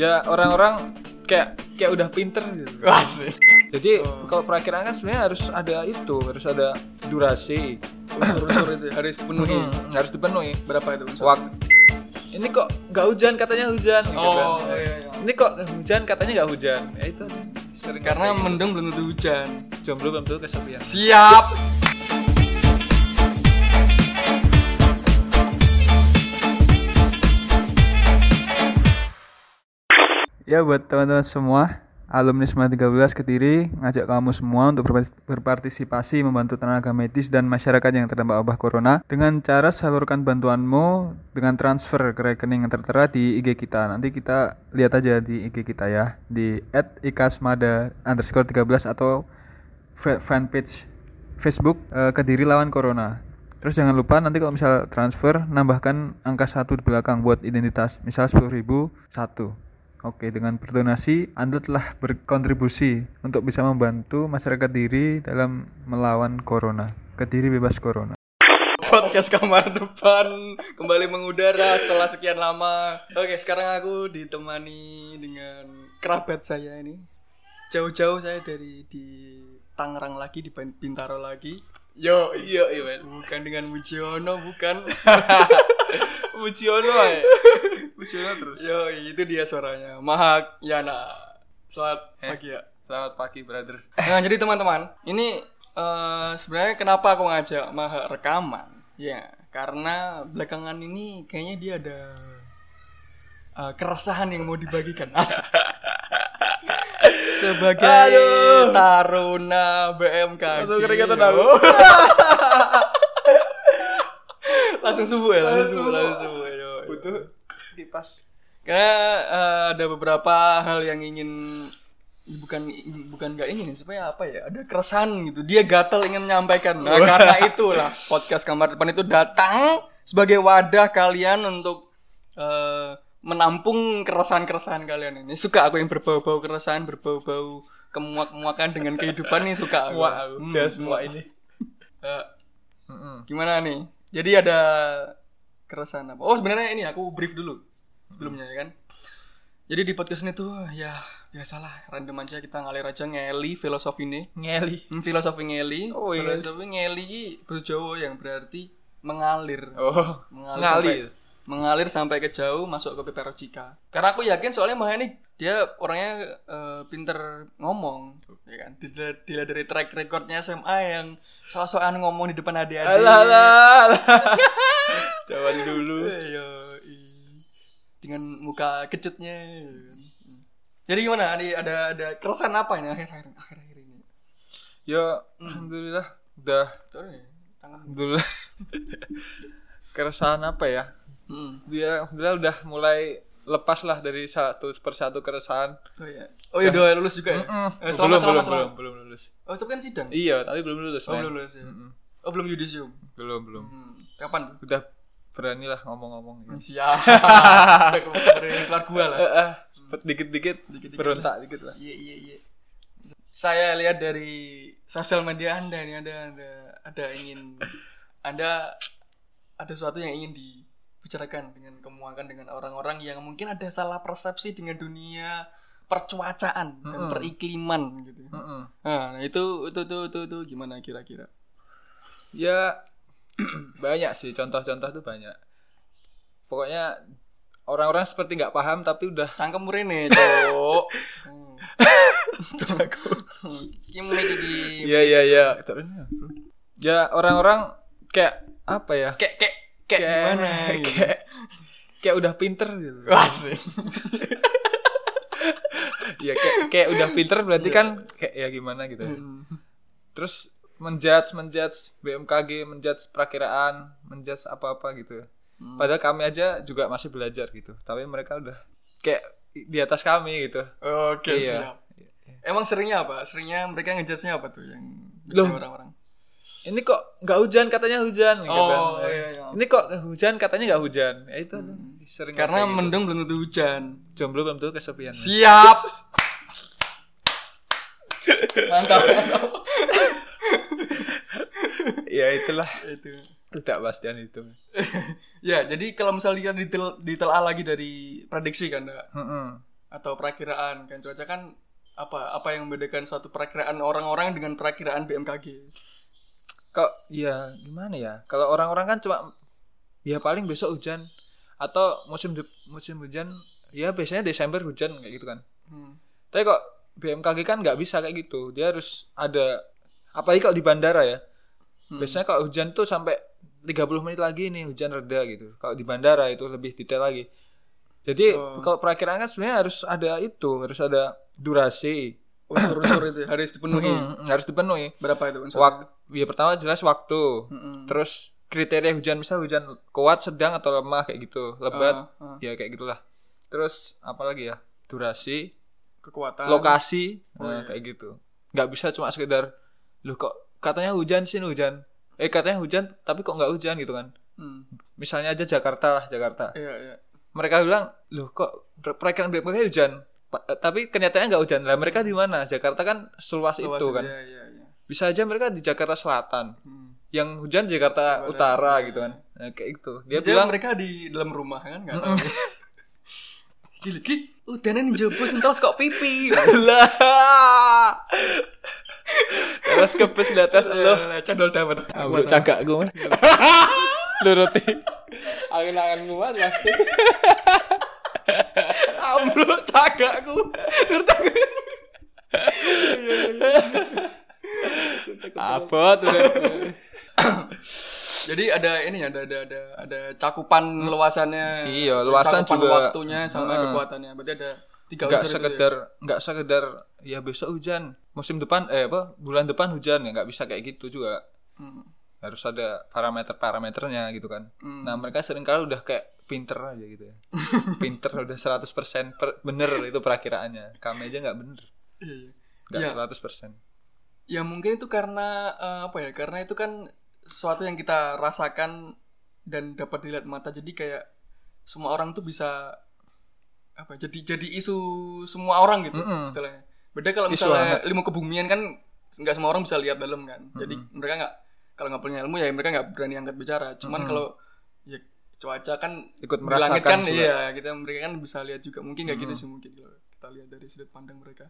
ya orang-orang kayak kayak udah pinter gitu. Asik. Jadi kalau perakiraan kan sebenarnya harus ada itu, harus ada durasi. Unsur-unsur itu harus dipenuhi. Hmm, harus dipenuhi. Berapa itu unsur? Wak ini kok nggak hujan katanya hujan gitu Oh, kan. iya, iya. Ini kok hujan katanya nggak hujan. Ya itu sering Karena mendung belum tentu hujan. jomblo belum tentu kesepian. Siap. Ya buat teman-teman semua, alumni SMA 13 Kediri ngajak kamu semua untuk berpa- berpartisipasi membantu tenaga medis dan masyarakat yang terdampak wabah corona dengan cara salurkan bantuanmu dengan transfer ke rekening yang tertera di IG kita. Nanti kita lihat aja di IG kita ya di @ikasmada underscore 13 atau fa- fanpage Facebook eh, Kediri lawan Corona. Terus jangan lupa nanti kalau misal transfer nambahkan angka satu di belakang buat identitas, misal 10.000 satu. Oke, dengan berdonasi Anda telah berkontribusi untuk bisa membantu masyarakat diri dalam melawan corona. Kediri bebas corona. Podcast kamar depan kembali mengudara setelah sekian lama. Oke, sekarang aku ditemani dengan kerabat saya ini. Jauh-jauh saya dari di Tangerang lagi di Bintaro lagi. Yo, Iya, iya, bukan dengan Mujiono, bukan. Mujiono ae. Mujiono terus. Yo, itu dia suaranya. Mahak Yana. Selamat pagi ya. Selamat pagi, brother. Nah, jadi teman-teman, ini eh, sebenarnya kenapa aku ngajak Maha rekaman? Ya, karena belakangan ini kayaknya dia ada eh, keresahan yang mau dibagikan. Asik. Sebagai taruna BMKG. Langsung keringetan aku. langsung subuh ya, langsung subuh, langsung subuh. Butuh kipas. Karena eh, ada beberapa hal yang ingin bukan bukan nggak ingin supaya apa ya ada keresahan gitu. Dia gatel ingin menyampaikan. Nah karena itulah podcast kamar depan itu datang sebagai wadah kalian untuk eh, menampung keresahan-keresahan kalian ini. Suka aku yang berbau-bau keresahan berbau-bau kemuak-kemuakan dengan kehidupan nih suka aku. Wah, Hmm, udah semua ini. Eh, gimana nih? Jadi ada keresahan apa? Oh sebenarnya ini aku brief dulu sebelumnya ya kan jadi di podcast ini tuh ya biasalah random aja kita ngalir aja ngeli filosofi ini Ngeli. hmm, filosofi ngeli Oh, iya. filosofi ngeli Jawa yang berarti mengalir Oh, mengalir ngali. sampai, mengalir sampai ke jauh masuk ke peperojika karena aku yakin soalnya Maha ini dia orangnya eh, pinter ngomong ya kan dilihat, dari track recordnya SMA yang sosokan ngomong di depan adik-adik Alah, alah, alah. Dulu. Ayo, dengan muka kecutnya jadi gimana ada ada ada keresahan apa ini akhir-akhir akhir-akhir ini Ya, alhamdulillah udah tangan alhamdulillah. Keresahan apa ya? hmm. Dia alhamdulillah udah mulai lepas lah dari satu persatu keresahan. oh iya oh iya doa lulus juga ya Eh, belum, selamat, belum, selamat, belum, selamat. belum lulus. oh itu kan sidang Iya, tapi belum lulus. oh belum lulus ya oh belum yudisium Belum, belum. hmm. kapan tuh Udah berani lah ngomong-ngomong. Ya. siap dari keluar gua lah dikit-dikit berontak dikit lah. iya iya iya saya lihat dari sosial media anda nih ada ada ada ingin anda ada sesuatu yang ingin dibicarakan dengan kemuakan dengan orang-orang yang mungkin ada salah persepsi dengan dunia percuacaan dan perikliman gitu Mm-mm. nah itu itu itu itu, itu gimana kira-kira Ya banyak sih contoh-contoh tuh banyak. Pokoknya orang-orang seperti nggak paham tapi udah cangkem murine cok Hmm. Gimana iki Iya iya iya. Ya orang-orang kayak apa ya? kayak kayak kayak gimana gitu. Kayak kayak udah pinter gitu. Asik. ya kayak kayak udah pinter berarti kan kayak ya gimana gitu. ya. Terus menjudge menjudge BMKG, menjudge perakiraan, menjudge apa-apa gitu. Padahal kami aja juga masih belajar gitu. Tapi mereka udah kayak di atas kami gitu. Oke Iya. siap. Emang seringnya apa? Seringnya mereka ngejudge-nya apa tuh yang orang-orang? Ini kok nggak hujan katanya hujan gitu Oh, kan. iya, iya. Ini kok hujan katanya nggak hujan. Ya itu sering Karena gitu. mendung belum tentu hujan. jomblo belum tentu kesepian. Siap. Mantap. Ya itulah itu. ketidakpastian itu. ya, jadi kalau misalnya kita ditel ditelaah lagi dari prediksi kan, Ndak? Heeh. atau perakiraan kan cuaca kan apa apa yang membedakan suatu perakiraan orang-orang dengan perakiraan BMKG kok ya gimana ya kalau orang-orang kan cuma ya paling besok hujan atau musim musim hujan ya biasanya Desember hujan kayak gitu kan hmm. tapi kok BMKG kan nggak bisa kayak gitu dia harus ada apalagi kalau di bandara ya biasanya kalau hujan tuh sampai 30 menit lagi nih hujan reda gitu. Kalau di bandara itu lebih detail lagi. Jadi kalau perakiraan kan sebenarnya harus ada itu harus ada durasi unsur-unsur itu harus dipenuhi. Hmm, harus dipenuhi. Berapa itu unsur? Wak ya pertama jelas waktu. Terus kriteria hujan misal hujan kuat sedang atau lemah kayak gitu. Lebat Ah, ah. ya kayak gitulah. Terus apa lagi ya? Durasi kekuatan. lokasi Oh, nah, iya. kayak gitu. Nggak bisa cuma sekedar lu kok katanya hujan sih hujan. Eh katanya hujan tapi kok nggak hujan gitu kan? Hmm. misalnya aja Jakarta lah Jakarta. Iya iya. Mereka bilang loh kok per- perakiraan BMKG hujan. Pa- eh, tapi kenyataannya nggak hujan. Lah mereka di mana? Jakarta kan seluas itu Luas, kan? iya iya iya. Bisa aja mereka di Jakarta Selatan. Hmm. yang hujan Jakarta Utara gitu kan? Nah, kayak gitu. Dia Dia bilang mereka di dalam rumah kan nggak tahu. Gila, ki, udanan nih jopo sentel kok pipi. lah terus kepes di atas lo Candol dapat. Bro cagak gue Nuruti Angen-angen gue pasti Ambruk cagakku. Abot udah Jadi ada ini ada ada ada ada cakupan luasannya. Iya, luasan cakupan juga. waktunya sama kekuatannya. Berarti ada tiga Gak unsur itu ya. sekedar Gak sekedar Ya besok hujan Musim depan Eh apa Bulan depan hujan ya Gak bisa kayak gitu juga Hmm. Harus ada parameter-parameternya gitu kan Nah mereka sering kali udah kayak Pinter aja gitu ya Pinter udah 100% per, Bener itu perakiraannya Kami aja gak bener Iya, iya. 100% Ya mungkin itu karena eh, apa ya? Karena itu kan sesuatu yang kita rasakan dan dapat dilihat mata. Jadi kayak semua orang tuh bisa apa? Jadi jadi isu semua orang gitu istilahnya. Beda kalau misalnya ilmu kebumian kan nggak semua orang bisa lihat dalam kan. Jadi mereka nggak kalau nggak punya ilmu ya mereka nggak berani angkat bicara. Cuman kalau ya cuaca kan Ikut merasakan kan iya kita mereka kan bisa lihat juga. Mungkin kayak gitu sih mungkin kalau kita lihat dari sudut pandang mereka.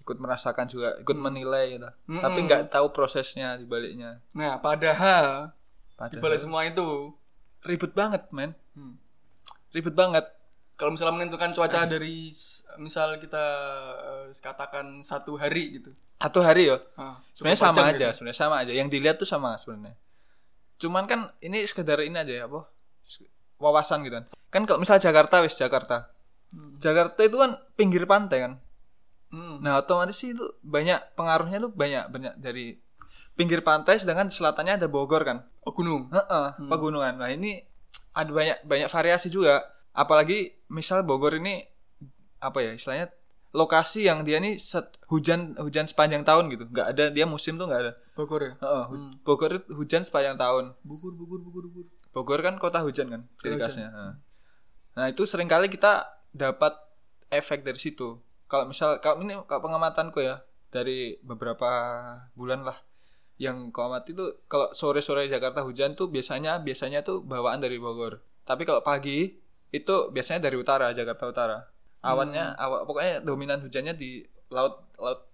Ikut merasakan juga ikut menilai gitu. tapi nggak tahu prosesnya di baliknya. Nah padahal Padahal. balik semua itu ribet banget men. Hmm. ribet banget kalau misalnya menentukan cuaca dari misal kita eh, katakan satu hari gitu. Satu hari ya? Ah, sebenarnya 24 sama aja gitu. sebenarnya sama aja. Yang dilihat tuh sama sebenarnya. Cuman kan ini sekedar ini aja ya apa? S- wawasan gitu kan. Kan kalau misal Jakarta wis Jakarta. Jakarta itu kan pinggir pantai kan? Hmm. nah otomatis sih itu banyak pengaruhnya tuh banyak banyak dari pinggir pantai sedangkan di selatannya ada Bogor kan? Oh gunung? Heeh, pegunungan. Nah, ini ada banyak banyak variasi juga. Apalagi misal Bogor ini apa ya istilahnya lokasi yang dia nih set, hujan hujan sepanjang tahun gitu. nggak ada dia musim tuh nggak ada. Bogor ya Heeh, hu- Bogor itu hujan sepanjang tahun. Bogor Bogor Bogor Bogor Bogor kan kota hujan kan ciri khasnya. Heeh. Nah, itu sering kali kita dapat efek dari situ. Kalau misal kalau ini kalau pengamatanku ya dari beberapa bulan lah yang amati itu kalau sore-sore Jakarta hujan tuh biasanya biasanya tuh bawaan dari Bogor. Tapi kalau pagi itu biasanya dari utara Jakarta Utara. Awannya awa, pokoknya dominan hujannya di laut laut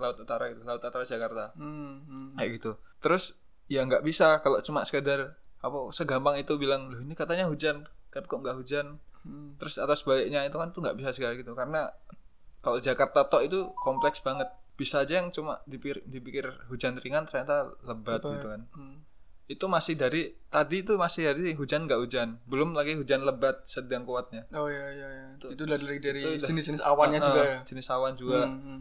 laut utara itu, laut utara Jakarta hmm, hmm. kayak gitu terus ya nggak bisa kalau cuma sekedar apa segampang itu bilang loh ini katanya hujan tapi kok nggak hujan Hmm. terus atas baliknya itu kan tuh nggak bisa segala gitu karena kalau Jakarta tok itu kompleks banget bisa aja yang cuma dipikir, dipikir hujan ringan ternyata lebat gitu kan Hmm. Itu masih dari tadi itu masih dari hujan nggak hujan. Belum lagi hujan lebat sedang kuatnya. Oh iya iya iya. Itu udah dari dari itu jenis-jenis awannya Eh, juga ya? jenis awan juga. Hmm, hmm.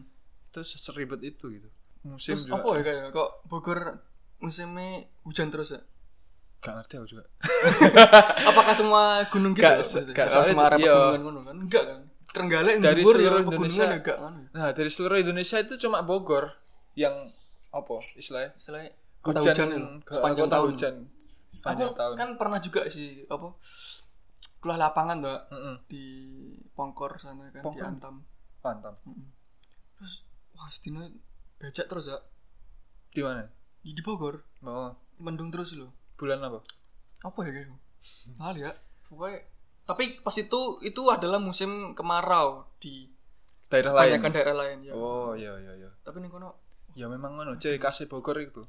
itu seribet itu gitu. Musim terus juga. apa ya kayak kok Bogor musimnya hujan terus ya? Gak ngerti aku juga. Apakah semua gunung gitu? Gak se- gak, soalnya semua area iya. pegunungan kan? Enggak kan? Trenggalek Dari seluruh ya, pegunungan Indonesia. enggak kan? Nah, dari seluruh Indonesia itu cuma Bogor yang apa istilahnya? istilahnya kota hujan, Hujan, sepanjang kota tahun. hujan. Aku sepanjang tahun. kan pernah juga sih apa kuliah lapangan tuh Mm-mm. di Pongkor sana kan di Pongkor? Antam. Mantap. terus wah setino becek terus ya Di mana? di, di Bogor. Oh, mendung terus loh. Bulan apa? apa ya kayak lali ya. Pokoknya Tapi pas itu itu adalah musim kemarau di daerah lain? kebanyakan daerah lain ya. oh iya iya iya. Tapi nih kono ya memang ngono. Ciri khas Bogor itu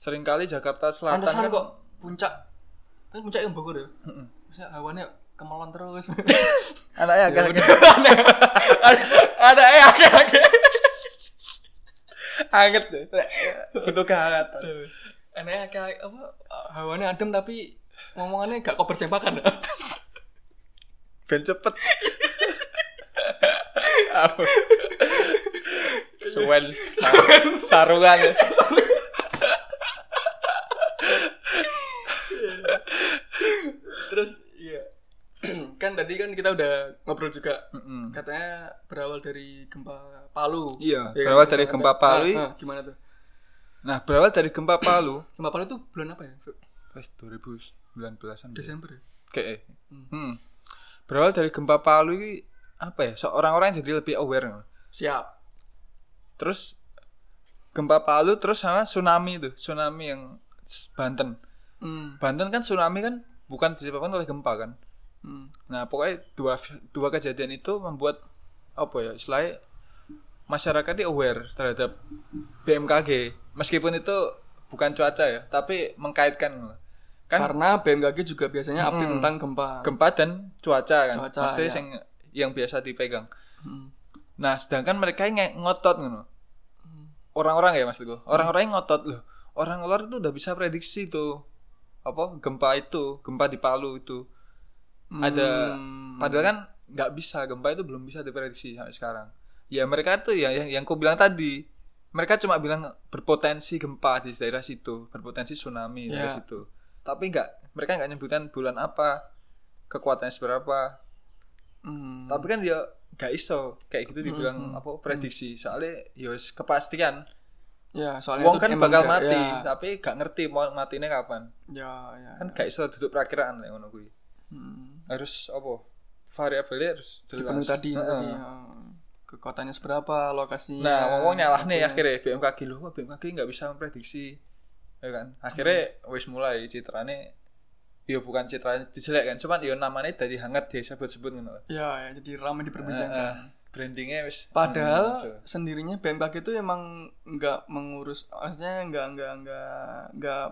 sering kali Jakarta Selatan pantesan kan kok puncak. Kan puncak yang Bogor ya. Maksudnya hawannya kemelon terus. anaknya agak ada eh akeh akeh. anget deh. Butuh kehangatan. Aneh kayak apa? Hawannya adem tapi ngomongannya gak kok bersempakan. ben cepet. Apa suwen sar- sarungan Terus iya. kan tadi kan kita udah ngobrol juga. Katanya berawal dari gempa Palu. Iya, Ya kan? berawal dari gempa Palu. Ah, ah, gimana tuh? nah berawal dari gempa Palu Gempa Palu itu bulan apa ya? pas 2019an Desember ya? kayak hmm. berawal dari gempa Palu ini apa ya seorang orang jadi lebih aware Siap. terus gempa Palu terus sama tsunami itu tsunami yang Banten Hmm. Banten kan tsunami kan bukan disebabkan oleh gempa kan Hmm. nah pokoknya dua dua kejadian itu membuat apa ya istilahnya masyarakat ini aware terhadap BMKG meskipun itu bukan cuaca ya tapi mengkaitkan. Kan Karena BMKG juga biasanya update tentang gempa. gempa dan cuaca kan. Cuaca, maksudnya ya. yang yang biasa dipegang. Hmm. nah sedangkan mereka yang ngotot ngono. Orang-orang ya maksudku. Orang-orang yang ngotot loh. Orang luar itu udah bisa prediksi tuh apa gempa itu gempa di Palu itu ada padahal kan nggak bisa gempa itu belum bisa diprediksi sampai sekarang. Ya mereka tuh ya yang yang ku bilang tadi mereka cuma bilang berpotensi gempa di daerah situ berpotensi tsunami di daerah Ya. situ. Tapi nggak mereka nggak nyebutkan bulan apa kekuatannya seberapa. Hmm. tapi kan ya gak iso kayak gitu dibilang apa prediksi. Soalnya ya wis kepastian. Ya, soalnya wong itu kan bakal nggak- mati Ya, tapi gak ngerti mau matinya kapan. Ya, ya. kan gak iso duduk perakiraan lah ngono kuwi. Hmm. Harus apa variabelnya harus jelas tadi, Heeh. tadi ya. kekuatannya seberapa, lokasinya. nah wong wong nyalah nih akhirnya BMKG loh BMKG nggak bisa memprediksi ya kan akhirnya wis mulai citrane ya bukan citranya dijelek kan cuman ya namanya dari hangat dia sebut-sebut ngono Ya, ya, jadi ramai diperbincangkan. Heeh. brandingnya wis Padahal hmm, sendirinya BMKG itu emang nggak mengurus, maksudnya nggak nggak nggak nggak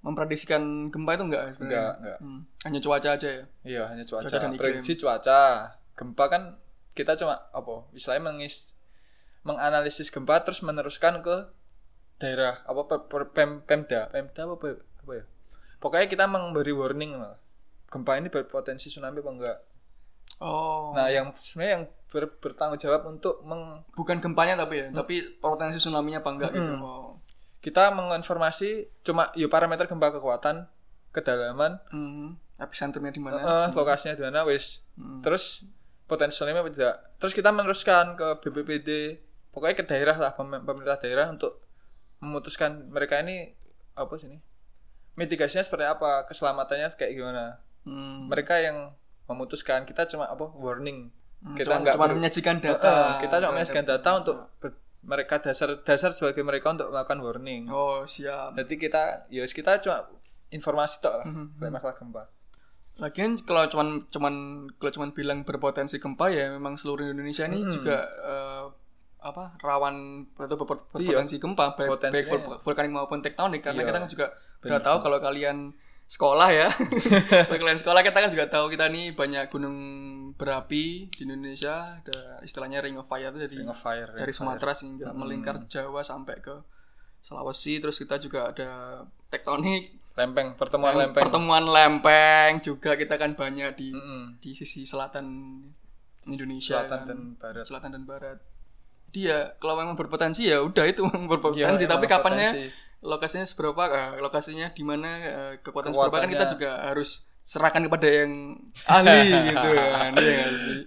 memprediksikan gempa itu nggak sebenarnya. Nggak, nggak. Hmm. Hanya cuaca aja ya. Iya hanya cuaca. Cuaca dan. Prediksi cuaca. Gempa kan kita cuma apa? Istilahnya mengis menganalisis gempa terus meneruskan ke daerah apa per, per- pem, pemda pemda apa, apa, ya pokoknya kita memberi warning lah gempa ini berpotensi tsunami apa enggak Oh, nah yang sebenarnya yang ber- bertanggung jawab untuk meng, bukan gempanya tapi ya, tapi potensi tsunami-nya apa enggak gitu. Oh. Kita menginformasi cuma ya parameter gempa kekuatan kedalaman. Hmm. Epicentrumnya di mana? Eh, lokasinya di mana wis. Terus potensi tsunami apa tidak? Terus kita meneruskan ke BPBD pokoknya ke daerah lah pem- pemerintah daerah untuk memutuskan mereka ini apa sih ini? Mitigasinya seperti apa? Keselamatannya kayak gimana? Hmm. mereka yang memutuskan kita cuma apa warning. Kita Cuman- nggak cuman ber- menyajikan data. kita cuma menyajikan data. untuk ber- mereka dasar dasar sebagai mereka untuk melakukan warning. Oh, siap. jadi kita ya kita cuma informasi tok lah Mhm. kayak masalah gempa. Lagian kalau cuman cuman kalau cuman bilang berpotensi gempa ya memang seluruh Indonesia ini juga eh, apa rawan atau berpot- berpotensi gempa baik, baik vulkanik maupun tektonik. Karena Iya. kita kan juga udah tahu kalau kalian sekolah ya kalian sekolah kita kan juga tahu kita nih banyak gunung berapi di Indonesia ada istilahnya ring of fire itu dari Ring of fire, ring dari Sumatera sehingga melingkar Jawa sampai ke Sulawesi terus kita juga ada tektonik lempeng pertemuan lempeng pertemuan lempeng juga kita kan banyak di Mm-mm. di sisi selatan Indonesia Selatan kan. dan barat. selatan dan barat dia kalau memang berpotensi ya udah itu memang berpotensi Iya, tapi kapannya potensi. Lokasinya seberapa eh, lokasinya di mana eh, kekuatan seberapa kan kita juga harus serahkan kepada yang ahli gitu kan iya nggak sih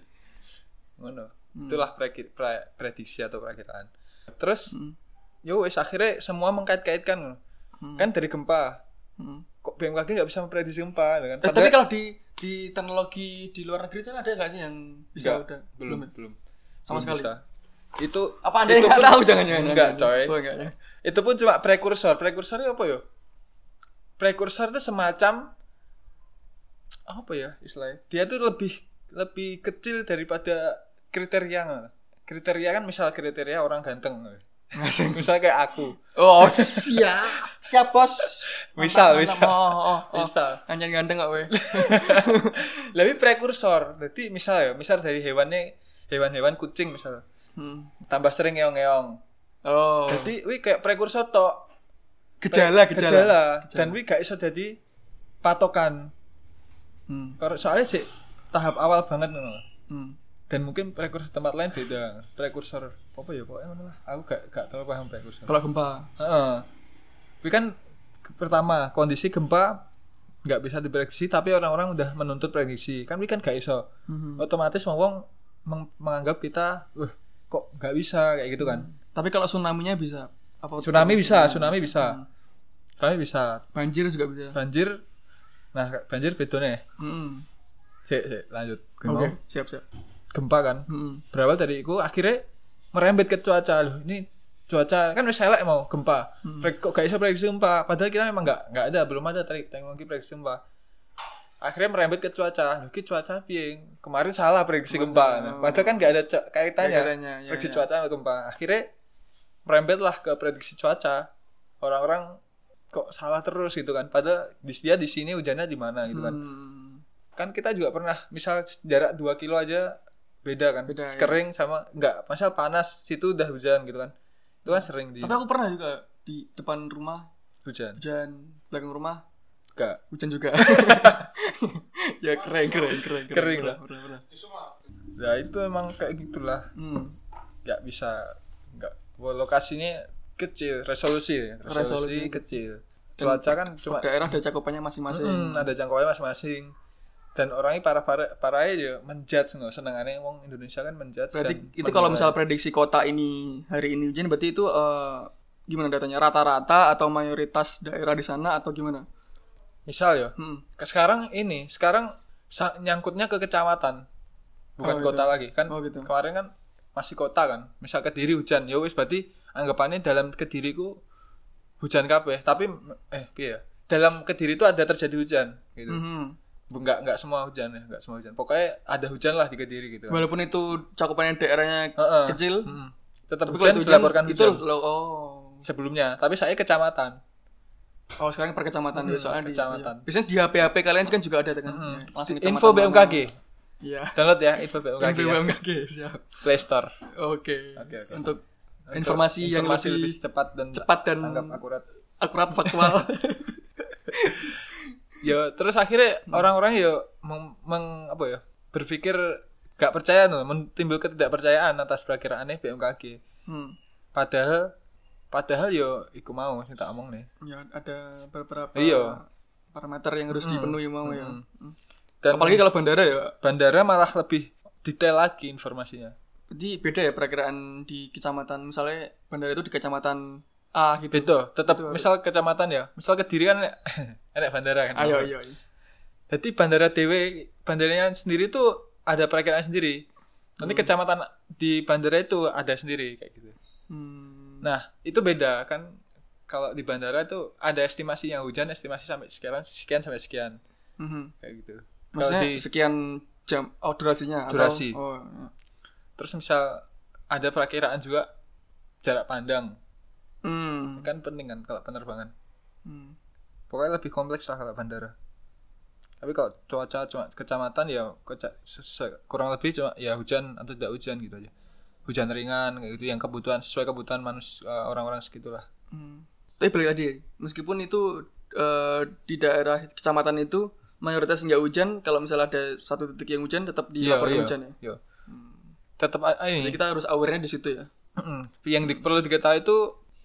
ngono Hmm. itulah preki- pre- prediksi atau perakiraan terus Hmm. yo wes akhirnya semua mengkait-kaitkan kan dari gempa Hmm. kok BMKG nggak bisa memprediksi gempa kan Eh, tapi kalau di di teknologi di luar negeri sana ada nggak sih yang bisa Nggak, udah belum ya? belum Sama Belum sekali? bisa. Itu apa anda itu nggak tahu? Jangan-jangan enggak coy. Oh, enggak. Itu pun cuma prekursor. Prekursornya apa yo? Prekursor itu semacam apa ya istilahnya? Dia tuh lebih lebih kecil daripada kriteria kriteria kan misal kriteria orang ganteng misal kayak aku. Oh, siap. Siap, Bos. Misal, misal. Oh, oh, oh. Misal. Anjan ganteng gak, weh? lebih prekursor. Jadi misal ya misal dari hewannya hewan-hewan kucing misal Hmm. tambah sering ngeong-ngeong Oh. jadi wih kayak prekursor tok Gejala, gejala, gejala. dan wih gak iso jadi patokan Hmm. Kalau soalnya sih tahap awal banget ngono. Hmm. dan mungkin prekursor tempat lain beda prekursor apa ya pokoknya ngono lah aku gak gak terlalu paham prekursor Kalau gempa. Heeh. Tapi kan pertama kondisi gempa nggak bisa diprediksi tapi orang-orang udah menuntut prediksi kan ini kan gak iso Mhm. otomatis wong wong meng- menganggap kita wah kok nggak bisa kayak gitu kan. Tapi kalau tsunami-nya bisa. Apa tsunami bisa tsunami bisa. Tsunami bisa. Banjir juga bisa. banjir nah banjir bedone. Hmm. Sik, sik, lanjut. Oke, siap, siap. gempa kan. Hmm. berawal dari itu akhirnya merembet ke cuaca. Loh ini cuaca kan wis elek mau gempa. Pre- kok gak bisa prediksi gempa? Padahal kita memang nggak nggak ada belum ada tadi teknologi prediksi gempa akhirnya merembet ke cuaca. Ki cuaca piye? Kemarin salah prediksi gempa. Padahal kan nggak ada kaitannya. Nggak kaitannya, ya, prediksi ya. cuaca sama gempa. Akhirnya merembet lah ke prediksi cuaca. Orang-orang kok salah terus gitu kan. Padahal di dia di sini hujannya di mana gitu kan. Hmm. kan kita juga pernah misal jarak 2 kilo aja beda kan. Beda, ya. kering sama enggak misal panas situ udah hujan gitu kan. Itu kan sering di Tapi aku pernah juga di depan rumah hujan. Hujan, belakang rumah enggak hujan juga. ya keren, keren, keren, Kering Pernah, lah. pernah, pernah. ya itu emang kayak gitulah Hmm. nggak bisa nggak lokasinya kecil resolusi resolusi, Resolusi. kecil cuaca kan cuma Daerah ada cakupannya masing-masing. Hmm, ada jangkauannya masing-masing dan orangnya parah parah parahnya ya menjudge nggak seneng aneh wong Indonesia kan menjudge Berarti dan itu kalau misal prediksi kota ini hari ini hujan berarti itu eh, gimana datanya rata-rata atau mayoritas daerah di sana atau gimana? Misal ya Hmm. ke sekarang ini sekarang nyangkutnya ke kecamatan bukan Oh, gitu. kota lagi kan Oh, gitu. kemarin kan masih kota kan misal kediri hujan ya wis berarti anggapannya dalam kediriku hujan kabeh tapi eh piye ya dalam kediri itu ada terjadi hujan gitu Mhm. Bu- nggak nggak semua hujan ya nggak semua hujan pokoknya ada hujan lah di kediri gitu kan. Walaupun itu cakupannya daerahnya Heeh. kecil, Mm. tetap tapi hujan kalau dilaporkan itu hujan lo oh sebelumnya tapi saya kecamatan oh sekarang per kecamatan ya, soalnya di- kecamatan. iya. biasanya di HP HP kalian kan juga ada kan Ya, langsung info. BMKG Iya. download ya info BMKG Info ya. BMKG siap. Play Store Oke. Oke, oke. Untuk informasi, yang informasi lebih, lebih cepat dan cepat dan tanggap akurat akurat faktual. ya terus akhirnya orang-orang ya meng, meng- apa ya berpikir gak percaya no, timbul ketidakpercayaan atas perakiraannya BMKG hmm. padahal padahal yo iku mau sing tak omong nih Ya ada beberapa Iya. parameter yang harus dipenuhi mau ya. Hmm. dan Apalagi kalau bandara ya. bandara malah lebih detail lagi informasinya Jadi beda ya perakiraan di kecamatan. Misalnya bandara itu di kecamatan A gitu. beda tetap misal kecamatan ya misal kediri kan enek bandara kan Ayo ayo. ayo. jadi bandara DW bandaranya sendiri tuh ada perakiraan sendiri nanti kecamatan di bandara itu ada sendiri kayak gitu Hmm. Nah, itu beda kan kalau di bandara itu ada estimasinya hujan estimasi sampai sekian sekian sampai sekian Mhm. kayak gitu. Kalau Maksudnya di sekian jam oh durasinya Durasi. atau oh ya. terus misal ada perakiraan juga jarak pandang Hmm. kan penting kan kalau penerbangan. Hmm. Pokoknya lebih kompleks lah kalau bandara. Tapi kalau cuaca cuma kecamatan ya kurang lebih cuma ya hujan atau tidak hujan gitu aja. Hujan ringan kayak gitu yang kebutuhan sesuai kebutuhan manusia orang-orang segitulah. Hmm. Tapi balik lagi, meskipun itu eh, di daerah kecamatan itu mayoritas nggak hujan, kalau misalnya ada satu titik yang hujan tetap dilaporkan hujan ya. Iya. Tetap ah, ini Jadi kita harus aware-nya di situ ya. Yang di, perlu diketahui itu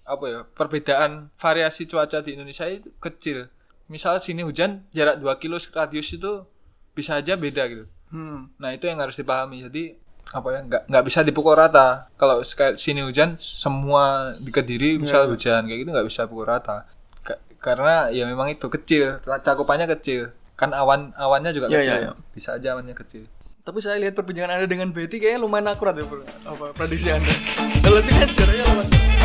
apa ya perbedaan variasi cuaca di Indonesia itu kecil misal sini hujan jarak 2 kilo radius itu bisa aja beda gitu Hmm. nah itu yang harus dipahami jadi apa ya nggak nggak bisa dipukul rata kalau sini hujan semua di kediri misal hujan kayak gitu nggak bisa pukul rata Ka- karena ya memang itu kecil cakupannya kecil kan awan awannya juga Ya, kecil ya, ya. bisa aja awannya kecil Tapi saya lihat perbincangan Anda dengan Betty kayaknya lumayan akurat ya. Apa prediksi Anda. Kalau itu jaraknya lama sekali.